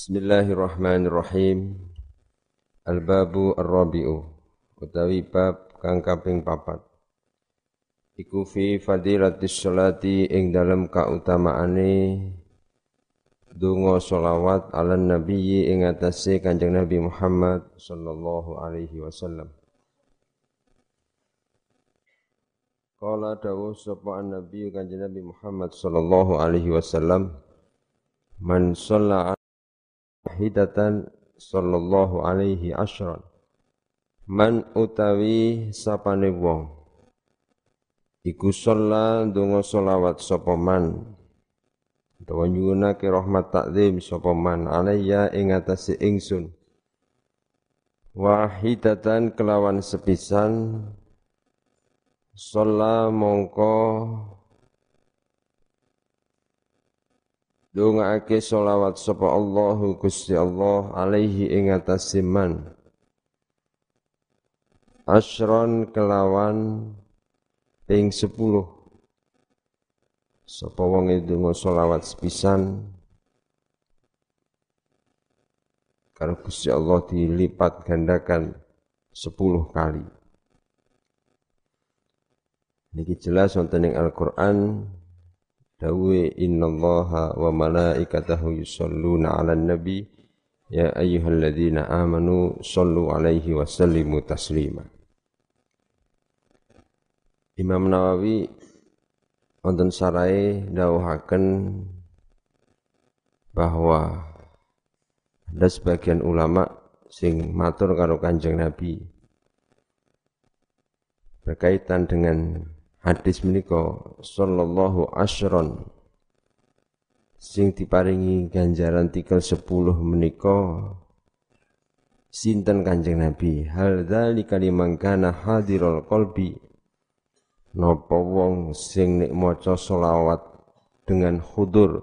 Bismillahirrahmanirrahim. Al-babu ar-rabi'u utawi bab kang kaping papat. Iku fi fadilatis sholati ing dalem kautamaane donga sholawat ala nabiyyi ing atase Kanjeng Nabi Muhammad sallallahu alaihi wasallam. Kala dawuh sapa Nabi Kanjeng Nabi Muhammad sallallahu alaihi wasallam Man shalla wahidatan sallallahu alaihi asyran man utawi sapane wong iku sholla donga sholawat sapa man. Utawa nyuwunake rahmat takzim sapa man alayya ing atase ingsun. Wahidatan kelawan sepisan sholla mongko Dongake solawat sapa Allahu Gusti Allah alaihi ing atase man. Asron kelawan ping sepuluh. Sapa wong ndonga solawat sepisan karo Gusti Allah dilipat gandakan sepuluh kali. Niki jelas wonten ing Al-Qur'an dawe innallaha wa malaikatahu yusholluna 'alan nabi. Ya ayyuhalladzina amanu shollu 'alaihi wa sallimu taslima. Imam Nawawi wonten sarai dawuhaken bahwa ada sebagian ulama sing matur karo Kanjeng Nabi berkaitan dengan hadis menika sallallahu asyron. Sing diparingi ganjaran tikel sepuluh menika sinten Kanjeng Nabi? Hal dzalika liman kana hadirul qalbi? Napa wong sing nek maca selawat dengan hudur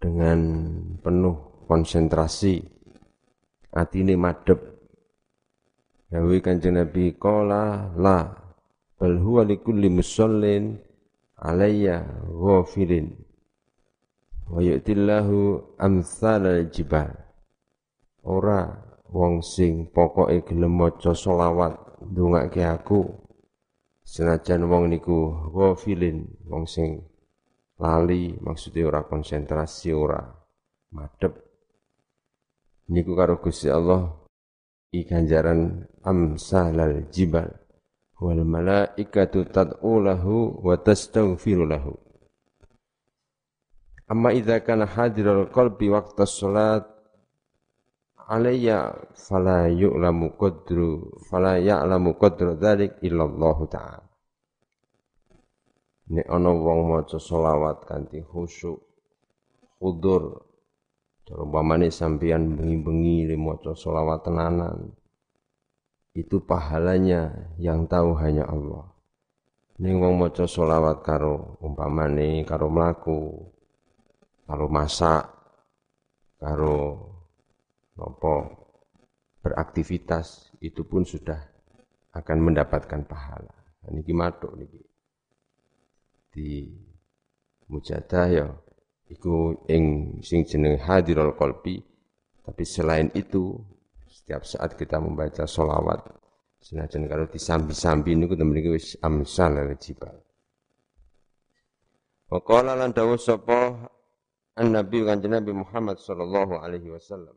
dengan penuh konsentrasi atine madhep? Dawe Kanjeng Nabi qala la bal huwa likulli musallin alayya ghafilin wa yu'tillahu amsalal jibal. Ora wong sing pokoke gelem maca selawat ndongake aku. Senajan wong niku ghafilin wong sing lali maksudnya ora konsentrasi ora madep niku karo Gusti Allah i ganjaran amsalal jibal wal malaikatu tad'u lahu wa tastaghfiru lahu. Amma idza kana hadirul qalbi waqta shalat alayya fala yu'lamu qadru fala ya'lamu qadru dzalik illallah ta'ala. Nek ana wong maca selawat kanthi khusyuk khudur umpamane sampeyan bengi-bengi maca selawat tenanan itu pahalanya yang tahu hanya Allah. Ning wong maca selawat karo umpamane karo mlaku, karo masak, karo nopo beraktivitas itu pun sudah akan mendapatkan pahala. Nah, niki matuk niki. Di mujadah ya iku ing sing jeneng hadirul qalbi tapi selain itu setiap saat kita membaca solawat, senajan kalau disambi-sambi niku temen iki wis amsal jibal. Wa qala lan dawuh sapa an-nabi kanjeng Nabi Muhammad sallallahu alaihi wasallam.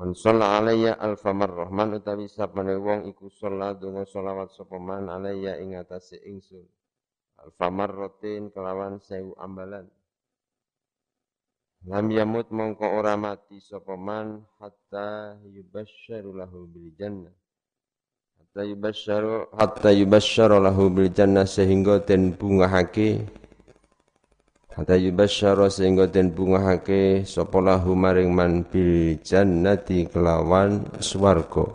Man shalla alayya alfa marrah man utawi sapane wong iku sholat donga sholawat sapa man alayya ing atase ingsun. Alfa marratin kelawan sewu ambalan. Lam yamut mongko ora mati sapa man hatta yubasyyaru lahu bil jannah. Hatta yubasyaru hatta yubasyaru lahu bil jannah sehingga den bungahake hatta yubasyaru sehingga den bungahake sapa lahu maring man bil jannati kelawan swarga.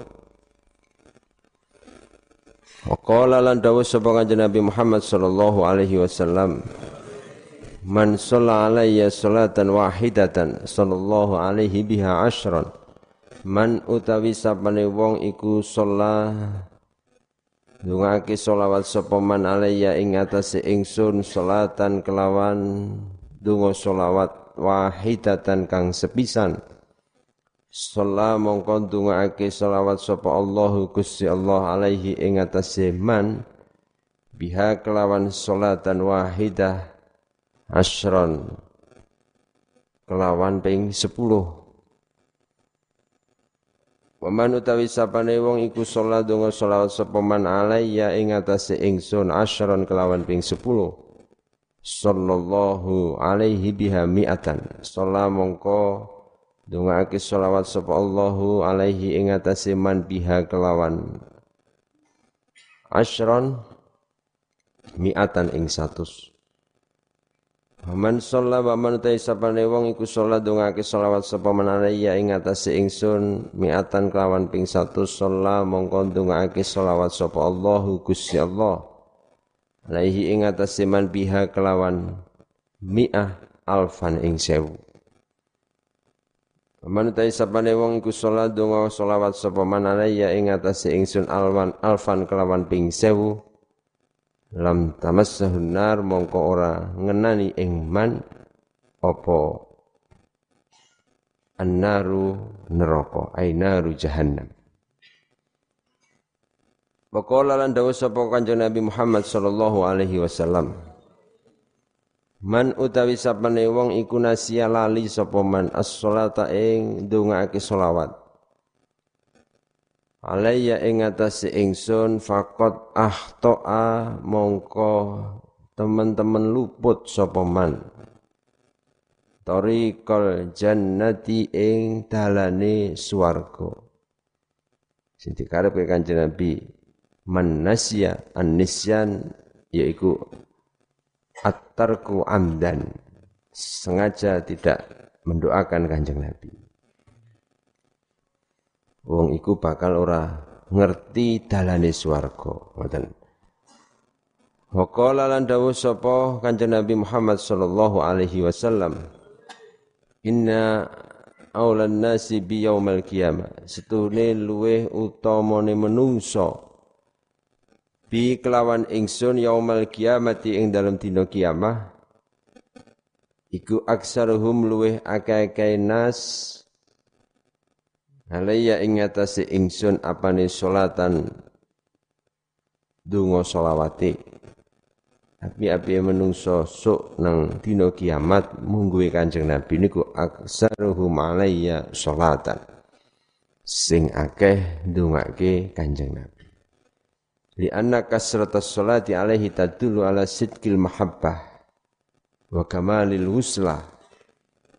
Wa qala lan dawuh sapa kanjeng Nabi Muhammad sallallahu alaihi wasallam Man sholla alayya salatan wahidatan sallallahu alaihi biha ashran Man utawi sapane wong iku sholla Dungake sholawat sapa man alayya ing atase ingsun salatan kelawan donga sholawat wahidatan kang sepisan. Sholla mongko ndongaake selawat sapa Allah Gusti Allah alaihi ing atase man biha kelawan salatan wahidah asron. Kelawan ping 10 Waman utawi sapane wong iku sholat donga sholawat sapa man alayya ing atase ingsun asron kelawan ping 10 sallallahu alaihi biha mi'atan. Sholat mongko Dongake sholawat sapa Allahu alaihi ing atase man biha kelawan. Asyron mi'atan ing satus. Man sholla wa man utai sapane wong iku sholat dongake sholawat sapa manaraya ing atase ingsun mi'atan kelawan ping satu sholla mongko dongake sholawat sapa Allahu Gusti Allah alaihi ing atase man biha kelawan mi'ah alfan ing sewu. Man utai sapane wong iku salat donga selawat sapa man ya ing atase ingsun alwan alfan kelawan ping sewu lam tamassahun nar mongko ora ngenani ing man apa annaru neraka ai naru jahannam Waqala lan dawuh sapa kanjeng Nabi Muhammad sallallahu alaihi wasallam Man utawi sapane wong iku nasia lali sapa man as-sholata ing ndongaake selawat. Alayya ing atase ingsun faqat ahtoa mongko teman-teman luput sapa man. Tariqal jannati ing dalane swarga. Sing dikarepe Kanjeng Nabi man nasya an-nisyan yaiku at-tarku amdan sengaja tidak mendoakan kanjeng Nabi. Wong iku bakal ora ngerti dalane swarga. Ngoten. Wa qala lan dawuh sapa Kanjeng Nabi Muhammad sallallahu alaihi wasallam Inna aulan nasi bi yaumal qiyamah setune luweh utamane menungso bi kelawan ingsun yaumal kiamati ing dalam dina kiamah iku aksaruhum luweh akeh-akeh nas alayya ing atase ingsun apane salatan donga selawate api-api menungso sok nang dina kiamat mungguhe Kanjeng Nabi niku aksaruhum alayya salatan sing akeh ndongake Kanjeng Nabi. Li anna kasratas salati alaihi tadullu ala sidqil mahabbah wa kamalil wuslah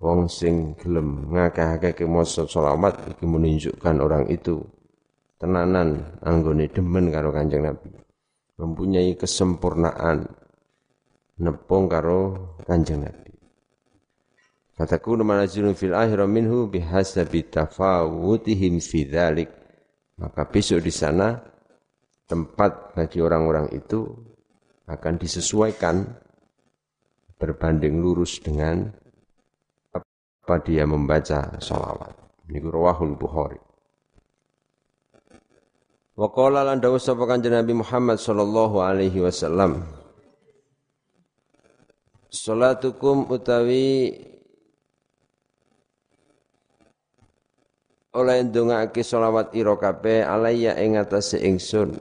wong sing gelem ngakeh-akeh maca selawat iki menunjukkan orang itu tenanan anggone demen karo Kanjeng Nabi. Mempunyai kesempurnaan nepung karo Kanjeng Nabi. Fatakunu manazilun fil akhirah minhu bihasabi tafawutihim fi dhalik. Maka besok di sana tempat bagi orang-orang itu akan disesuaikan berbanding lurus dengan apa dia membaca salawat. Ini rawahul Bukhari. Wa qala lan dawuh sapa kanjeng Nabi Muhammad sallallahu alaihi wasallam Salatukum utawi oleh ndongaake selawat ira kabeh alayya ing atase ingsun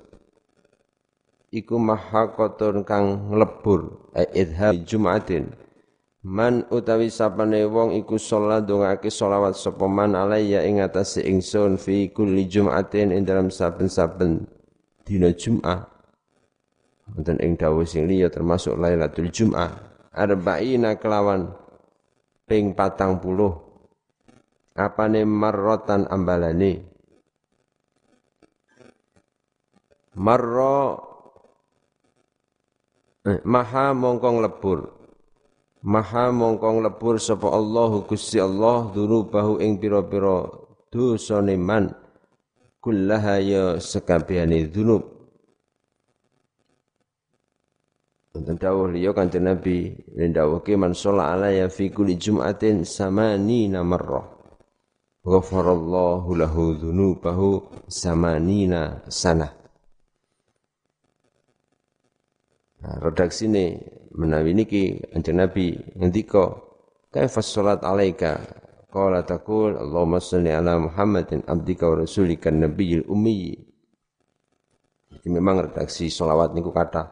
iku mahakotun kang nglebur idhab jumatin man utawi sapane wong iku salat dongake selawat sapa man alayya ing atase ingsun fi kulli jumatin ing dalam saben-saben dina Jumat wonten ing dawuh sing liya termasuk Lailatul Jumat arba'ina kelawan ping patang puluh. Apane marrotan ambalane? Marro Eh, maha mongkong lebur maha mongkong lebur sapa Allahu Gusti Allah dunubahu ing pira-pira dosane man. Kullaha ya sekabehane dunub. Wonten dawuh liya Kanjeng Nabi ndawuhke man sholat alaya fi kulli jum'atin samanina marrah. Ghafarallahu lahu dzunubahu samanina sanah Nah, redaksi ini menawi niki Kanjeng Nabi ngendika kaifa salat alaika? Qala taqul Allahumma shalli ala Muhammadin abdika wa rasulika nabiyil ummi. Jadi memang redaksi solawat niku kata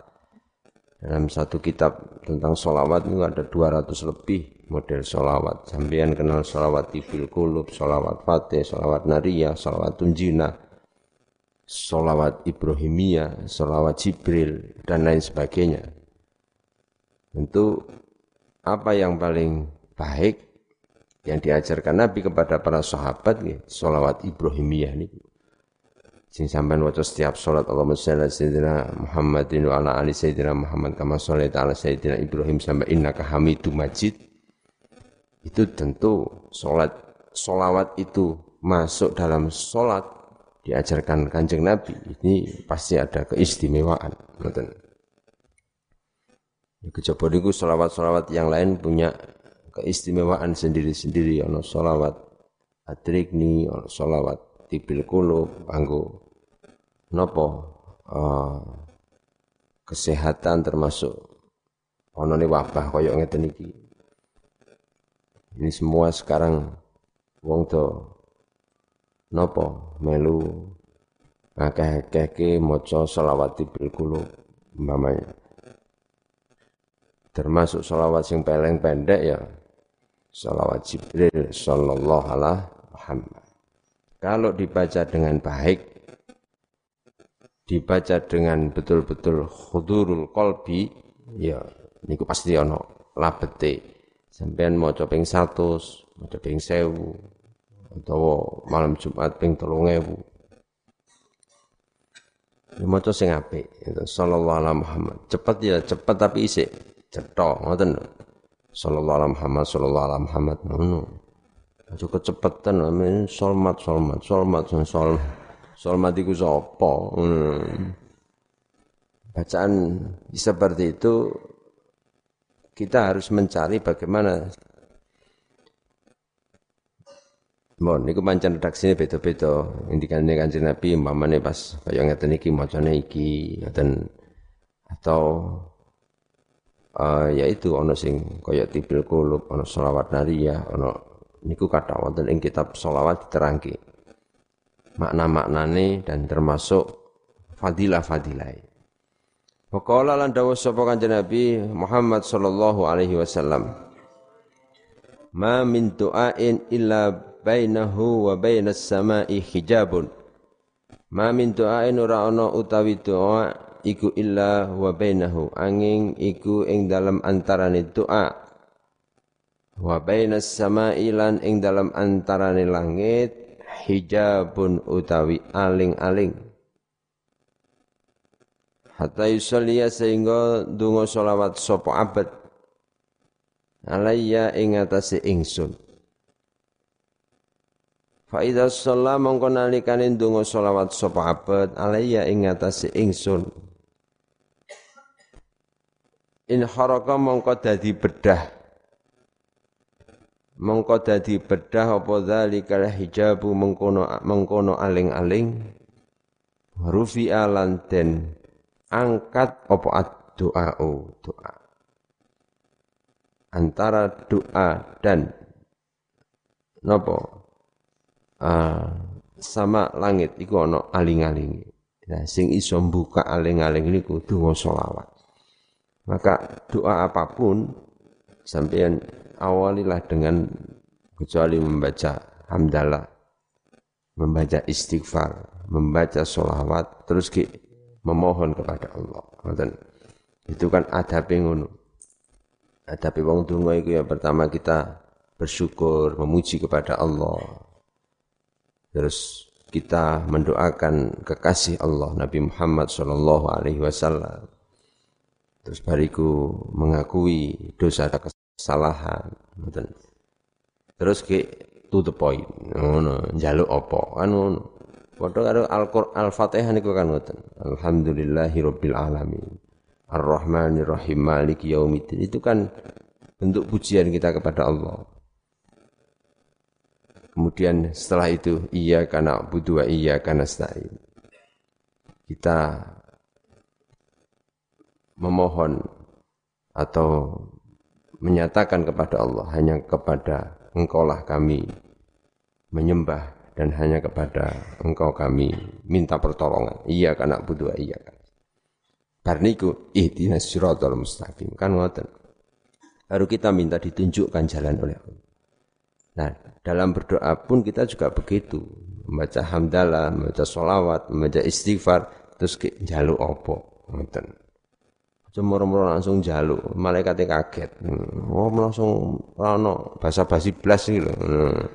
dalam satu kitab tentang solawat itu ada 200 lebih model solawat sampean kenal solawat tibil kulub solawat fatih solawat nariyah solawat tunjina solawat ibrahimiyah solawat jibril dan lain sebagainya Tentu apa yang paling baik yang diajarkan Nabi kepada para sahabat ya, solawat Ibrahimiyah ini. Sing sampean waca setiap salat Allahumma shalli ala sayyidina Muhammadin wa ala ali sayyidina Muhammad kama shallaita ala sayyidina Ibrahim sampai innaka Hamidum Majid. Itu tentu salat solawat itu masuk dalam salat diajarkan Kanjeng Nabi ini pasti ada keistimewaan. Ngoten. Kejaba niku selawat-selawat yang lain punya keistimewaan sendiri-sendiri. Ono selawat atrikni, ono selawat tibil kulub, anggo nopo uh, kesehatan termasuk ono nih wabah koyok ngeten iki. Ini semua sekarang wong to nopo melu akeh-akeh maca selawat tibil kulub umpamanya termasuk sholawat yang paling pendek ya sholawat Jibril sallallahu alaihi Muhammad. Kalau dibaca dengan baik, dibaca dengan betul-betul khudurul kolbi, ya niku pasti ono labete. Sampean mau ping 100, mau ping 1000, atau malam Jumat ping 3000. Ya maca sing apik, sallallahu alaihi Muhammad. Cepat ya, cepat tapi isik. Cetok ngoten. Sallallahu alaihi Muhammad sallallahu alaihi Muhammad ngono. Aja kecepetan amin solmat solmat solmat sol solmat iku sapa bacaan seperti itu kita harus mencari bagaimana Mohon, niku pancen redaksine beda-beda. Indikane Kanjeng Nabi umpamane pas kaya ngeten iki macane iki, ngeten atau uh, yaitu ono sing kaya tibil kulub, ono selawat nariyah, ono niku kata wonten ing kitab selawat diterangke. Makna-maknane dan termasuk fadilah-fadilah. Waqala lan dawuh sapa Kanjeng Muhammad sallallahu alaihi wasallam. Ma min du'ain illa bainahu wa bainas sama'i hijabun. Ma min du'ain ora ana utawi doa iku illa wa bainahu. Angin iku ing dalam antarane doa. Wa bainas sama'i lan ing dalam antarane langit hijabun utawi aling-aling. Hatta yusalliya sehingga dungo solawat sopo abad. Alayya ing atase ingsun Fa idza shalla mongko nalikane ndonga selawat sapa abad alayya ing ingsun. In haraka mongko dadi bedah mongko dadi bedah apa zalikal hijabu mengkono mengkono aling-aling. Rufi alan den. Angkat apa doa doa. Antara doa dan nopo uh, sama langit iku ana aling-aling nah sing iso buka aling-aling niku donga selawat maka doa apa pun sampean awalilah dengan kecuali membaca hamdalah, membaca istighfar, membaca sholawat, terus ki memohon kepada Allah. Dan itu kan ada ngono. Ada wong donga itu ya pertama kita bersyukur, memuji kepada Allah. Terus kita mendoakan kekasih Allah Nabi Muhammad sallallahu alaihi wasallam Terus bariku mengakui dosa dan kesalahan. Terus ke to the point. Ngono, njaluk apa? Kan ngono. Padha karo Al-Fatihah niku kan ngoten. Alhamdulillahirabbil alamin. Ar-Rahmanir Rahim Maliki Yaumiddin. Itu kan bentuk pujian kita kepada Allah. Kemudian setelah itu iya karena butuh iya karena stain. Kita memohon atau menyatakan kepada Allah hanya kepada engkaulah kami menyembah dan hanya kepada engkau kami minta pertolongan. Iya karena butuh iya kan Barniku ihdinas siratal mustaqim. Kan ngoten? Baru kita minta ditunjukkan jalan oleh Allah nah dalam berdoa pun kita juga begitu membaca hamdalah membaca sholawat membaca istighfar terus jaluk opo ngoten Cuma langsung jaluk, malaikatnya kaget. Oh, langsung rano bahasa basi blas gitu. Hmm.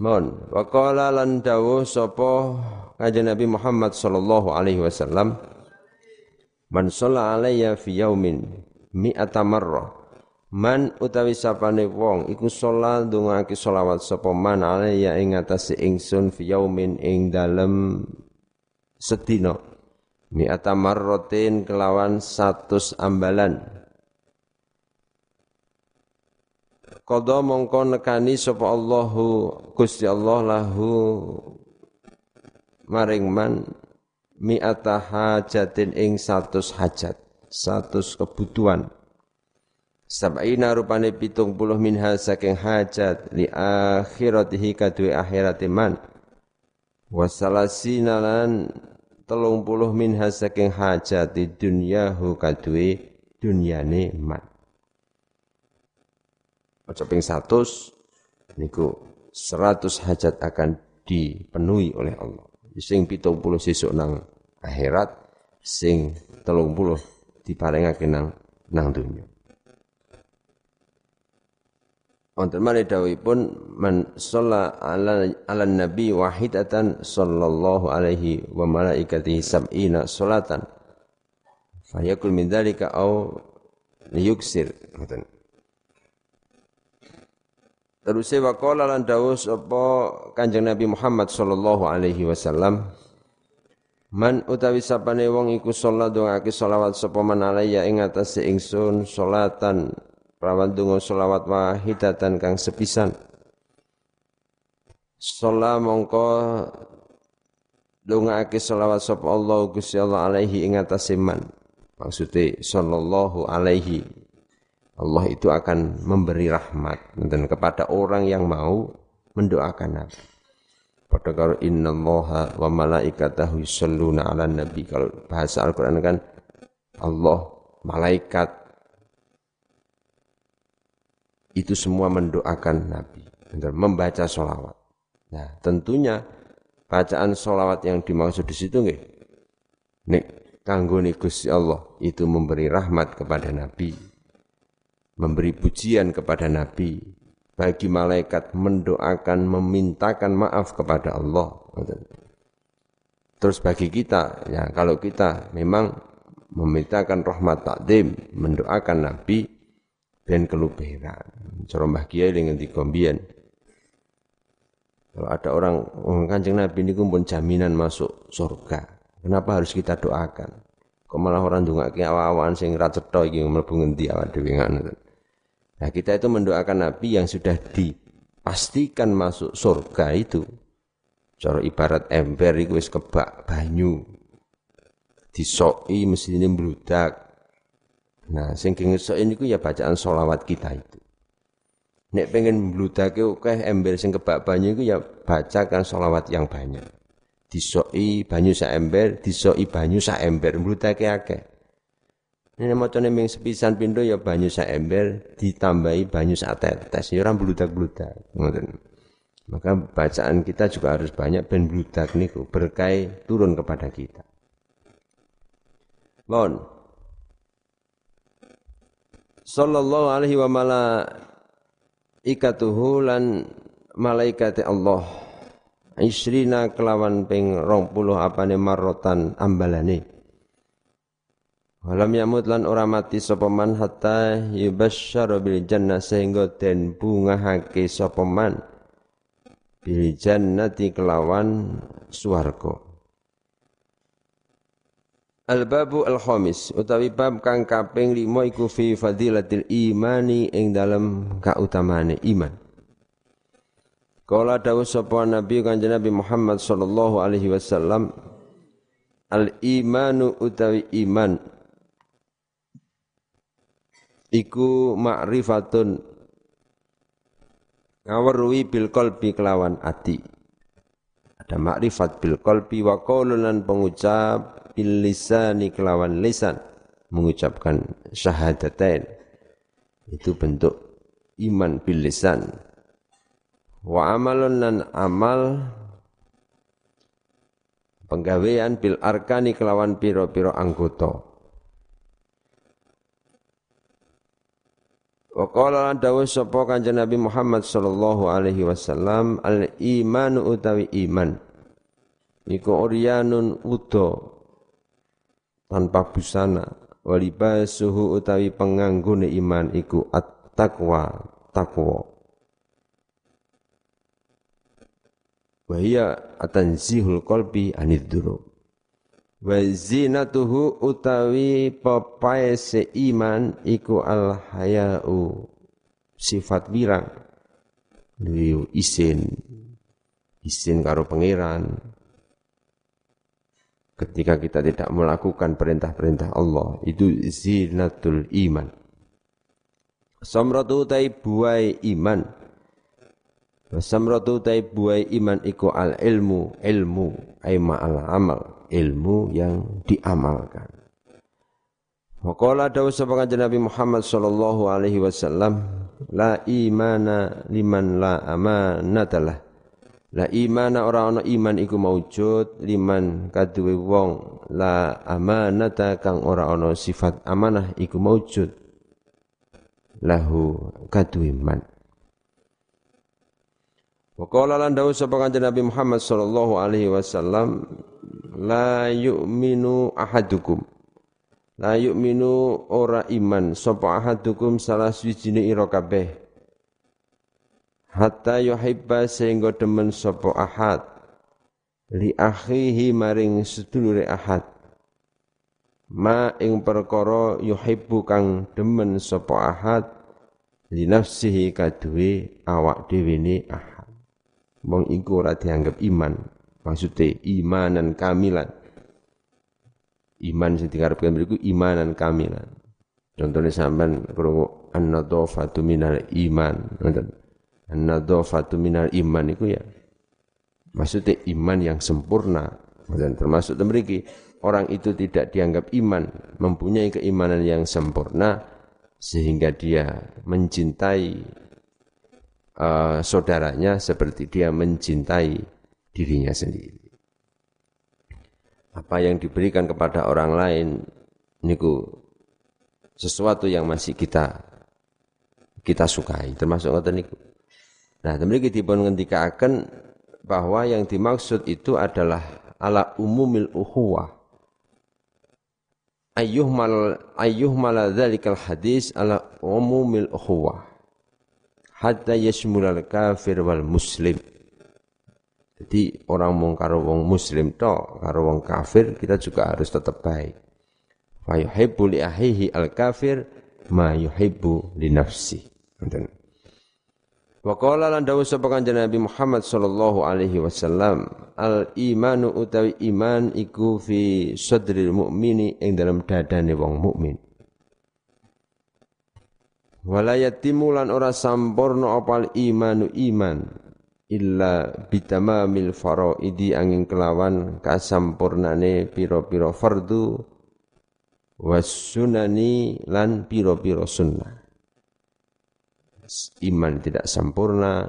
Mon, waqala lan dawuh sapa kanjeng Nabi Muhammad sallallahu alaihi wasallam Man shalla alayya fi yaumin mi'ata marrah Man utawi sapane wong iku sholat ndongake selawat sapa man alayya ing atase ingsun fi yaumin ing dalem sedina. Mi'ata marrotin kelawan satus ambalan. Kodo mongko nekani sapa Allahu Gusti Allah lahu maring man mi'ata hajatin ing satus hajat satus kebutuhan Sab'ina rupane pitung puluh minha saking hajat li akhiratihi kadui akhirati man Wasalasina lan telung puluh minha saking hajati dunyahu kadue dunyane mat. Ojo ping 100 niku 100 hajat akan dipenuhi oleh Allah. Sing 70 sesuk nang akhirat, sing 30 diparengake nang nang dunya. Wonten malih dawuhipun man shalla ala, ala nabi wahidatan sallallahu alaihi wa malaikatihi sab'ina salatan fayakul min dzalika au liyuksir ngoten. Terus wa qala lan dawuh sapa Kanjeng Nabi Muhammad sallallahu alaihi wasallam Man utawi sapane wong iku salat dongake selawat sapa man alayya ing ingsun salatan Rawan dungo solawat wahidatan kang sepisan. Sholat mongko ake solawat sop Allah Gusti Allah alaihi ing atase sallallahu alaihi Allah itu akan memberi rahmat dan kepada orang yang mau mendoakan Nabi. Pada kalau inna Allah wa malaikatahu yusalluna ala nabi. Kalau bahasa Al-Quran kan Allah, malaikat, itu semua mendoakan Nabi, membaca sholawat. Nah, tentunya bacaan sholawat yang dimaksud di situ nggih. Nek kanggo Gusti Allah itu memberi rahmat kepada Nabi, memberi pujian kepada Nabi, bagi malaikat mendoakan, memintakan maaf kepada Allah. Terus bagi kita, ya kalau kita memang memintakan rahmat takdim, mendoakan Nabi, ben keluberan. Cara Mbah Kiai dengan dikombian. Kalau ada orang oh, Kanjeng Nabi ini pun jaminan masuk surga. Kenapa harus kita doakan? Kok malah orang ndongake awan-awan sing ra cetha iki mlebu ngendi awak Nah, kita itu mendoakan Nabi yang sudah dipastikan masuk surga itu. Cara ibarat ember itu wis kebak banyu. Disoki ini mbludak. Nah, sing ini ya bacaan solawat kita itu. Nek pengen bludake akeh ember sing kebak banyu iku ya bacakan solawat yang banyak. Disoi banyu sak ember, disoi banyu sak ember, bludake akeh. Ini macane ming sepisan pindo ya banyu sak ember ditambahi banyu sak tetes ya ora bludak-bludak. Ngoten. Maka bacaan kita juga harus banyak ben bludak niku berkai turun kepada kita. Mohon sallallahu alaihi wa malaikatuhu lan malaikat Allah. Isrina kelawan ping rong puluh apane marotan ambalane. Walam yamut lan ora mati sapa man hatta yubasysyara bil jannah sehingga den bungahake sapa man. Bil jannati kelawan swarga Al-babu al-khamis utawi bab kang kaping 5 iku fi fadilatil imani ing dalam kautamane iman. Kala dawuh sapa Nabi Kanjeng Nabi Muhammad sallallahu alaihi wasallam al-imanu utawi iman iku ma'rifatun ngawerui bil qalbi kelawan ati ada makrifat bil qalbi wa qaulun pengucap bil lisani kelawan lisan. Mengucapkan syahadatain. Itu bentuk iman bil lisan. Wa amalun lan amal penggawean bil arkani kelawan piro-piro anggota Wa qala lan dawuh sapa Kanjeng Nabi Muhammad sallallahu alaihi wasallam al imanu utawi iman. Iku uryanun udo tanpa busana walibasuhu utawi penganggune iman iku at-taqwa taqwa. Wa hiya atanzihul qalbi anid dzunub wa zinatuhu utawi pepae seiman iku al hayau sifat wirang. Liu isin isin karo pangeran. Ketika kita tidak melakukan perintah-perintah Allah itu zinatul iman. Samratu tai buai iman samratu tai buai iman iku al ilmu ilmu ay al amal ilmu yang diamalkan. Waqala dawu sapa kanjeng Nabi Muhammad sallallahu alaihi wasallam la imana liman la amanatalah. La imana ora ana iman iku maujud liman kaduwe wong la amanata kang ora ana sifat amanah iku maujud lahu kaduwe man. Wa lan dawuh sapa kanjeng Nabi Muhammad sallallahu alaihi wasallam la yu'minu ahadukum. La yu'minu ora iman. Sapa ahadukum salah swijine ira kabeh? Hatta yuhibba sehingga demen sapa ahad. Li akhihi maring sedulure ahad. Ma ing perkara yuhibbu kang demen sapa ahad li nafsihi kaduwe awak dhewe ne ahad wong iku ora dianggap iman Maksudnya imanan kamilan. Iman sing dikarepkan beriku imanan kamilan. Contohnya sampean krungu an-nadhafatu minal iman. Ngoten. An-nadhafatu minal iman itu ya. Maksudnya iman yang sempurna. Dan termasuk memiliki orang itu tidak dianggap iman, mempunyai keimanan yang sempurna sehingga dia mencintai uh, saudaranya seperti dia mencintai dirinya sendiri. Apa yang diberikan kepada orang lain niku sesuatu yang masih kita kita sukai termasuk ngoten niku. Nah, demikian dipun ngendikaken bahwa yang dimaksud itu adalah ala umumil uhuwah. Ayyuhmal ayyuhmal dzalikal hadis ala umumil uhuwah. Hatta yashmulal kafir wal muslim. Jadi orang mau karo wong muslim to, karo wong kafir kita juga harus tetap baik. Fa yuhibbu li ahihi al kafir ma yuhibbu li nafsi. Wa qala lan dawuh sapa kanjeng Nabi Muhammad sallallahu alaihi wasallam, al imanu utawi iman iku fi sadril mukmini ing dalam dadane wong mukmin. Wala yatimu lan ora sampurna opal imanu iman illa bitamamil faraidi angin kelawan kasampurnane piro-piro fardu wasunani lan piro-piro sunnah. Iman tidak sempurna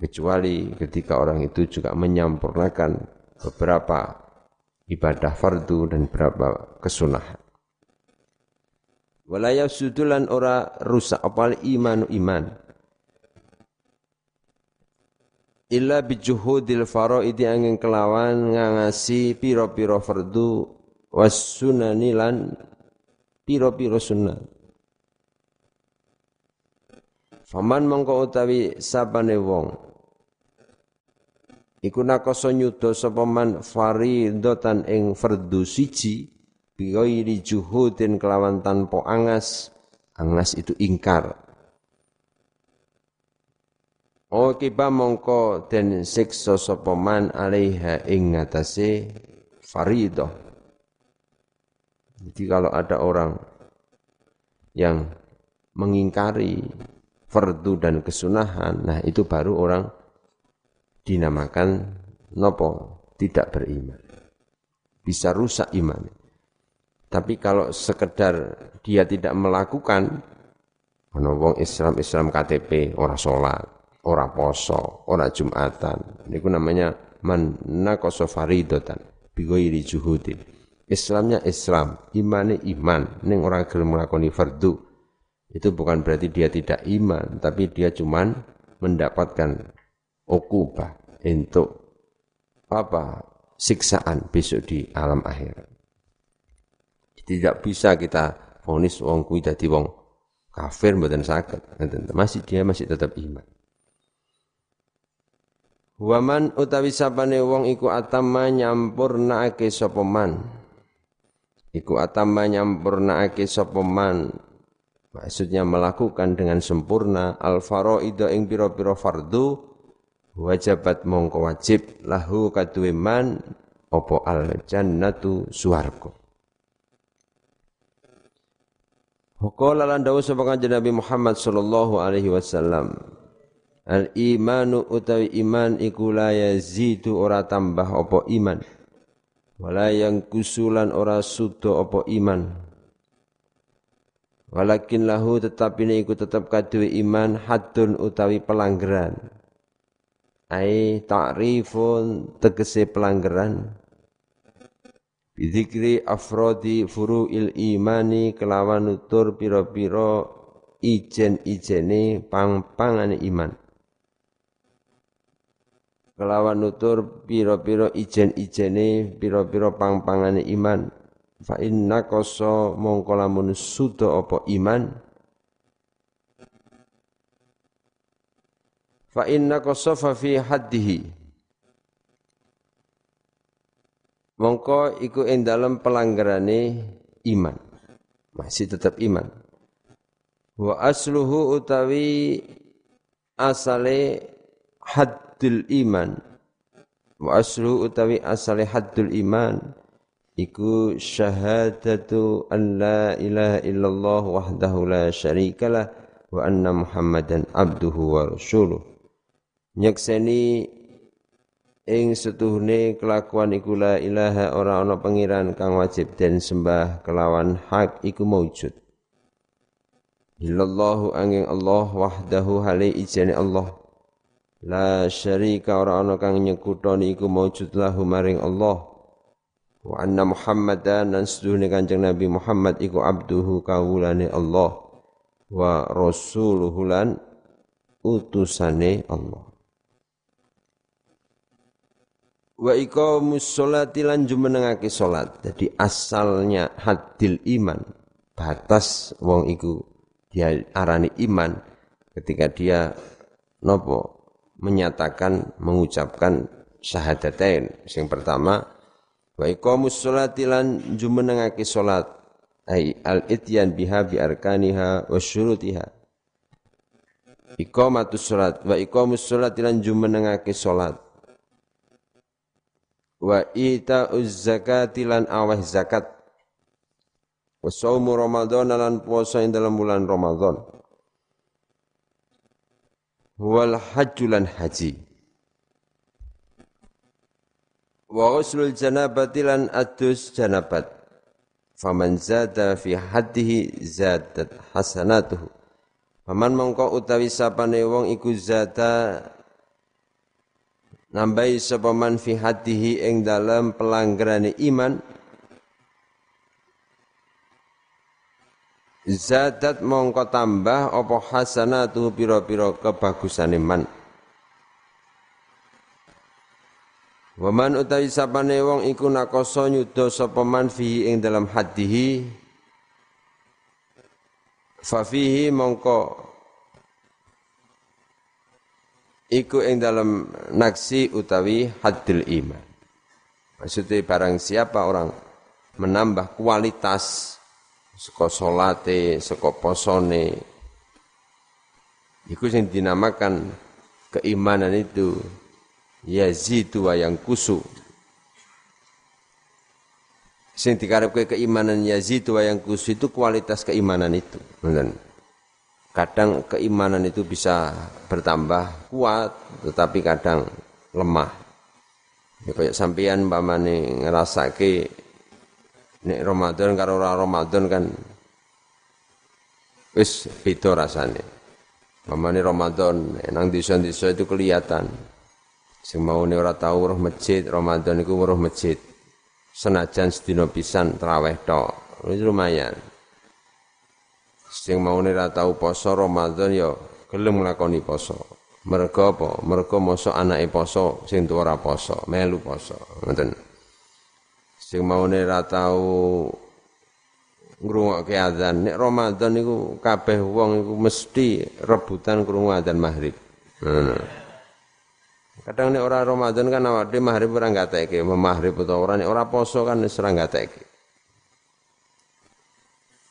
kecuali ketika orang itu juga menyampurnakan beberapa ibadah fardu dan beberapa kesunahan Walayah sudulan ora rusak apal imanu iman. Illa bijuhudil faraidi angin kelawan ngangasi piro-piro fardu was piro-piro sunnah. Faman mongko utawi sabane wong iku nakoso nyuda sapa man faridatan ing fardu siji bi juhudin kelawan tanpa angas angas itu ingkar O kiba mongko den siksa sapa alaiha ing ngatasé faridah. Jadi kalau ada orang yang mengingkari fardu dan kesunahan, nah itu baru orang dinamakan nopo tidak beriman. Bisa rusak iman. Tapi kalau sekedar dia tidak melakukan, wong Islam Islam KTP, orang sholat, orang poso, orang jumatan, ini namanya man nakoso faridotan, bigoiri juhudin. Islamnya Islam, imannya iman, neng orang gelem melakoni fardu. Itu bukan berarti dia tidak iman, tapi dia cuman mendapatkan okubah untuk apa siksaan besok di alam akhirat. Tidak bisa kita vonis wong kuwi dadi wong kafir mboten saged. Masih dia masih tetap iman. Waman utawi sapane wong iku atama nyampurnaake sapa man. Iku atama nyampurnaake sapa man. Maksudnya melakukan dengan sempurna al faraida ing pira-pira fardu wajabat mongko wajib lahu kaduwe man opo al jannatu suwarga Qala lan dawuh sapa kanjeng Nabi Muhammad sallallahu alaihi wasallam Al imanu utawi iman iku la yazidu ora tambah opo iman wala yang kusulan ora sudo opo iman. Walakin lahu tetap ini iku tetap kaduwe iman hadun utawi pelanggaran ai ta'rifun tegese pelanggaran Bidikri afrodi furu'il imani kelawan nutur piro-piro ijen-ijene pang-pangane iman. Kelawan nutur piro-piro ijen-ijene piro-piro pang-pangane iman. Fa inna koso mongko lamun sudo opo iman fa inna qasafa fi haddihi mongko iku ing dalem pelanggarane iman. Masih tetap iman. Wa asluhu utawi asale haddul iman. Wa asluhu utawi asale haddul iman iku syahadatu an la ilaha illallah wahdahu la syarikalah wa anna muhammadan abduhu wa rasuluh. Nyekseni ing setuhne kelakuan iku la ilaha ora ana pangeran kang wajib den sembah kelawan hak iku maujud illallahu angin Allah wahdahu hale ijane Allah. La syarika ora ana kang nyekutoni iku maujud lahu maring Allah. Wa anna muhammadan dan setuhne kanjeng nabi Muhammad iku abduhu kawulane Allah. Wa rasuluhu lan utusane Allah wa iqamus sholati lan jumenengake salat. Jadi asalnya hadil iman, batas wong iku dia arani iman ketika dia nopo menyatakan mengucapkan syahadatain. Yang pertama wa iqamus sholati lan jumenengake salat ai al ityan biha bi arkaniha wa syurutiha. Iqamatus salat wa iqamus sholati lan jumenengake salat wa ita zakati lan awah zakat. Wa saumu ramadan lan puasa ing dalam bulan ramadan. Wal hajjulan haji. Wa ghuslul janabati lan adus janabat. Faman zada fi haddihi zadat hasanatuhu. Faman mongko utawi sapane wong iku zada nambahi sapa man fi hatihi ing dalam pelanggaran iman. Zadat mongko tambah apa hasanatu pira-pira kebagusan iman Waman utawi sapane wong iku nakoso nyuda sapa man fihi ing dalam hatihi fa fihi mongko iku ing dalam naksi utawi hadil iman. Maksudnya barang siapa orang menambah kualitas seko solate, seko posone, iku yang dinamakan keimanan itu yazidu wa yang kusu. Sing dikarepke keimanan Yazid wa yang kus itu kualitas keimanan itu. Kadang keimanan itu bisa bertambah kuat, tetapi kadang lemah. Ya kayak sampeyan nih ngerasake nek Ramadan karo ora Ramadan kan wis beda rasane. Mamane Ramadan nang desa-desa itu kelihatan. Sing mau ora tau roh masjid, Ramadan iku weruh masjid senajan sedina pisan traweh tok. Lumayan. Sing mau ora tau poso Ramadan ya gelem nglakoni poso. Mergo apa? Mergo mosok anake poso sing tuwa ora poso, melu poso. Ngoten. Sing mau ora tau ngrungokke azan. Nek Ramadan niku kabeh wong iku mesti rebutan krungu azan maghrib. Ngono. Kadang nek ora Ramadan kan awake dhewe maghrib ora gateke, maghrib utawa ora nek ora poso kan wis ora gateke.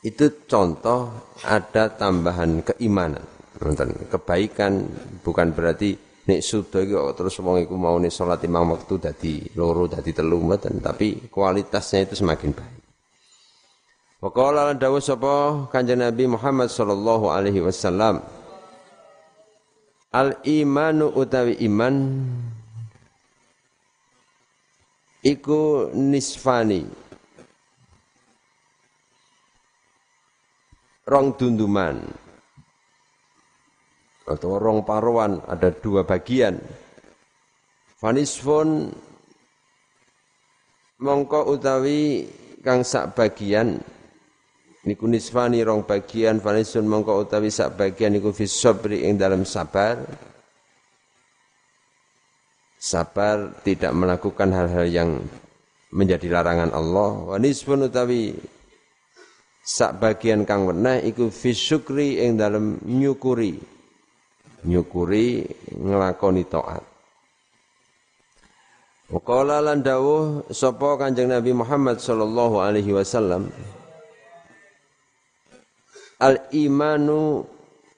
Itu contoh ada tambahan keimanan. Nonton kebaikan bukan berarti nek sudo iki terus wong iku mau nek salat imam waktu dadi loro dadi telu mboten, tapi kualitasnya itu semakin baik. Waqala lan dawuh sapa Kanjeng Nabi Muhammad sallallahu alaihi wasallam Al imanu utawi iman iku nisfani rong dunduman. Atau rong paruan ada dua bagian. Fanisfun mongko utawi kang sak bagian. Niku nisfani rong bagian fanisun mongko utawi sak bagian niku fi ing dalam sabar. Sabar tidak melakukan hal-hal yang menjadi larangan Allah. Wa nisfun utawi sak bagian kang weneh iku fi syukri ing dalam nyukuri. Nyukuri nglakoni taat. Waqala lan dawuh sapa Kanjeng Nabi Muhammad sallallahu alaihi wasallam al imanu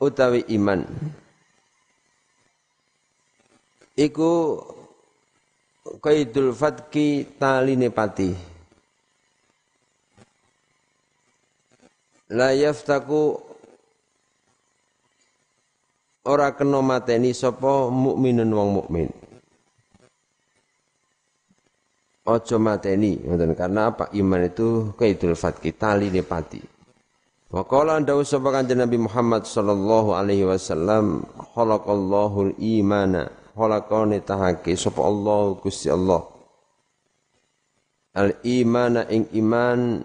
utawi iman. Iku kaidul fatki taline pati la yaftaku ora kena mateni sapa mukminun wong mukmin. Ojo mateni ngoten karena apa? Iman itu kaidul fatki taline pati. Wa qala andawu sapa kanjeng Nabi Muhammad sallallahu alaihi wasallam khalaqallahu al-imana khalaqani tahake sapa Allah Gusti Allah. Al-imana ing iman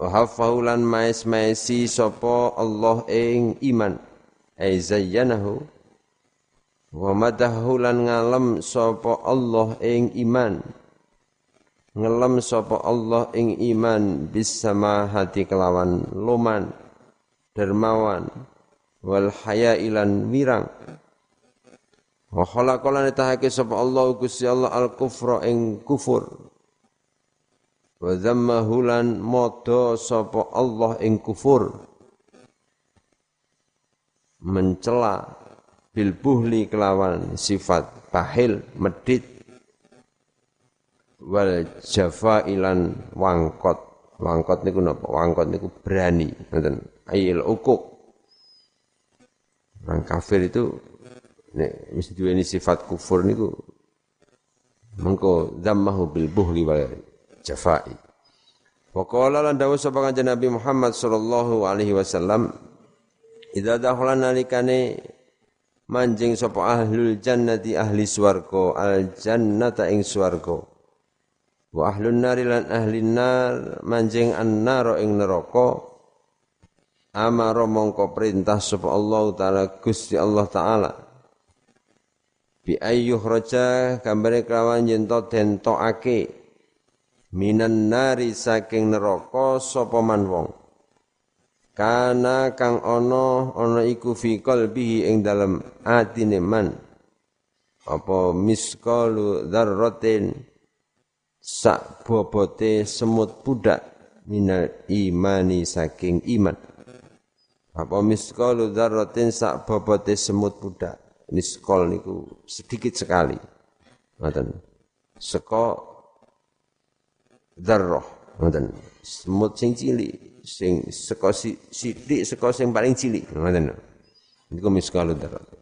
wa hafahulan mais maisi sapa Allah ing iman. Ai zayyanahu. Wa madahulan ngalem sapa Allah ing iman. Ngelem sapa Allah ing iman bisama hati kelawan luman dermawan wal haya ilan wirang. Wa khalaqalan tahake sapa Allah Gusti Allah al kufra ing kufur wa dzammahu lan modo sapa Allah ing kufur. Mencela bil buhli kelawan sifat bahil medit wal jafa ilan wangkot. Wangkot niku napa? Wangkot niku berani ngoten. Ayil ukuk orang kafir itu nek mesti duweni sifat kufur niku mengko dzammahu bil buhli wal jafai wa qala lan dawuh sapa kanjeng Nabi Muhammad sallallahu alaihi wasallam idza dakhala nalikane manjing sapa ahlul jannati ahli swarga al jannata ing swarga. Wa ahlun nari lan ahli nar manjing annaro ing neraka. Amara mongko perintah sapa Allah taala Gusti Allah taala. Bi ayyuh raja gambare kelawan yen to den tokake minan nari saking neraka sapa man wong? Kana kang ana ana iku fi qalbihi ing dalem atine man. Apa miskalu dzarratin? Sak bobote semut budak minal imani saking iman. Apa miskol dzarratin? Sak bobote semut budak. Miskol niku sedikit sekali. Ngoten. Seko dzarrah ngoten semut sing cilik sing saka sithik saka sing paling cilik ngoten niku miskalu dzarrah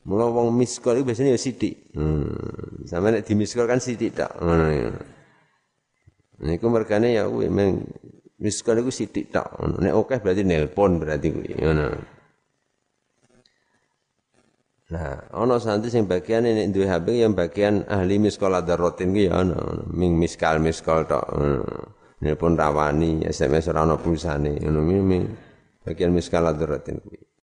Mula wong miskol itu biasanya ya sithik. Hmm. Sama nek dimiskol kan sithik tak. Ngono ya. Niku mergane ya kuwi men miskol iku sithik tak. Nek akeh berarti nelpon berarti kuwi ngono. Nah, ana santri sing bagian nek duwe HP yang bagian ahli miskol adarotin ki ya ana. Ming miskal miskol tok. Nelpon rawani, SMS ora ana pulsane. Ngono bagian miskal adarotin kuwi.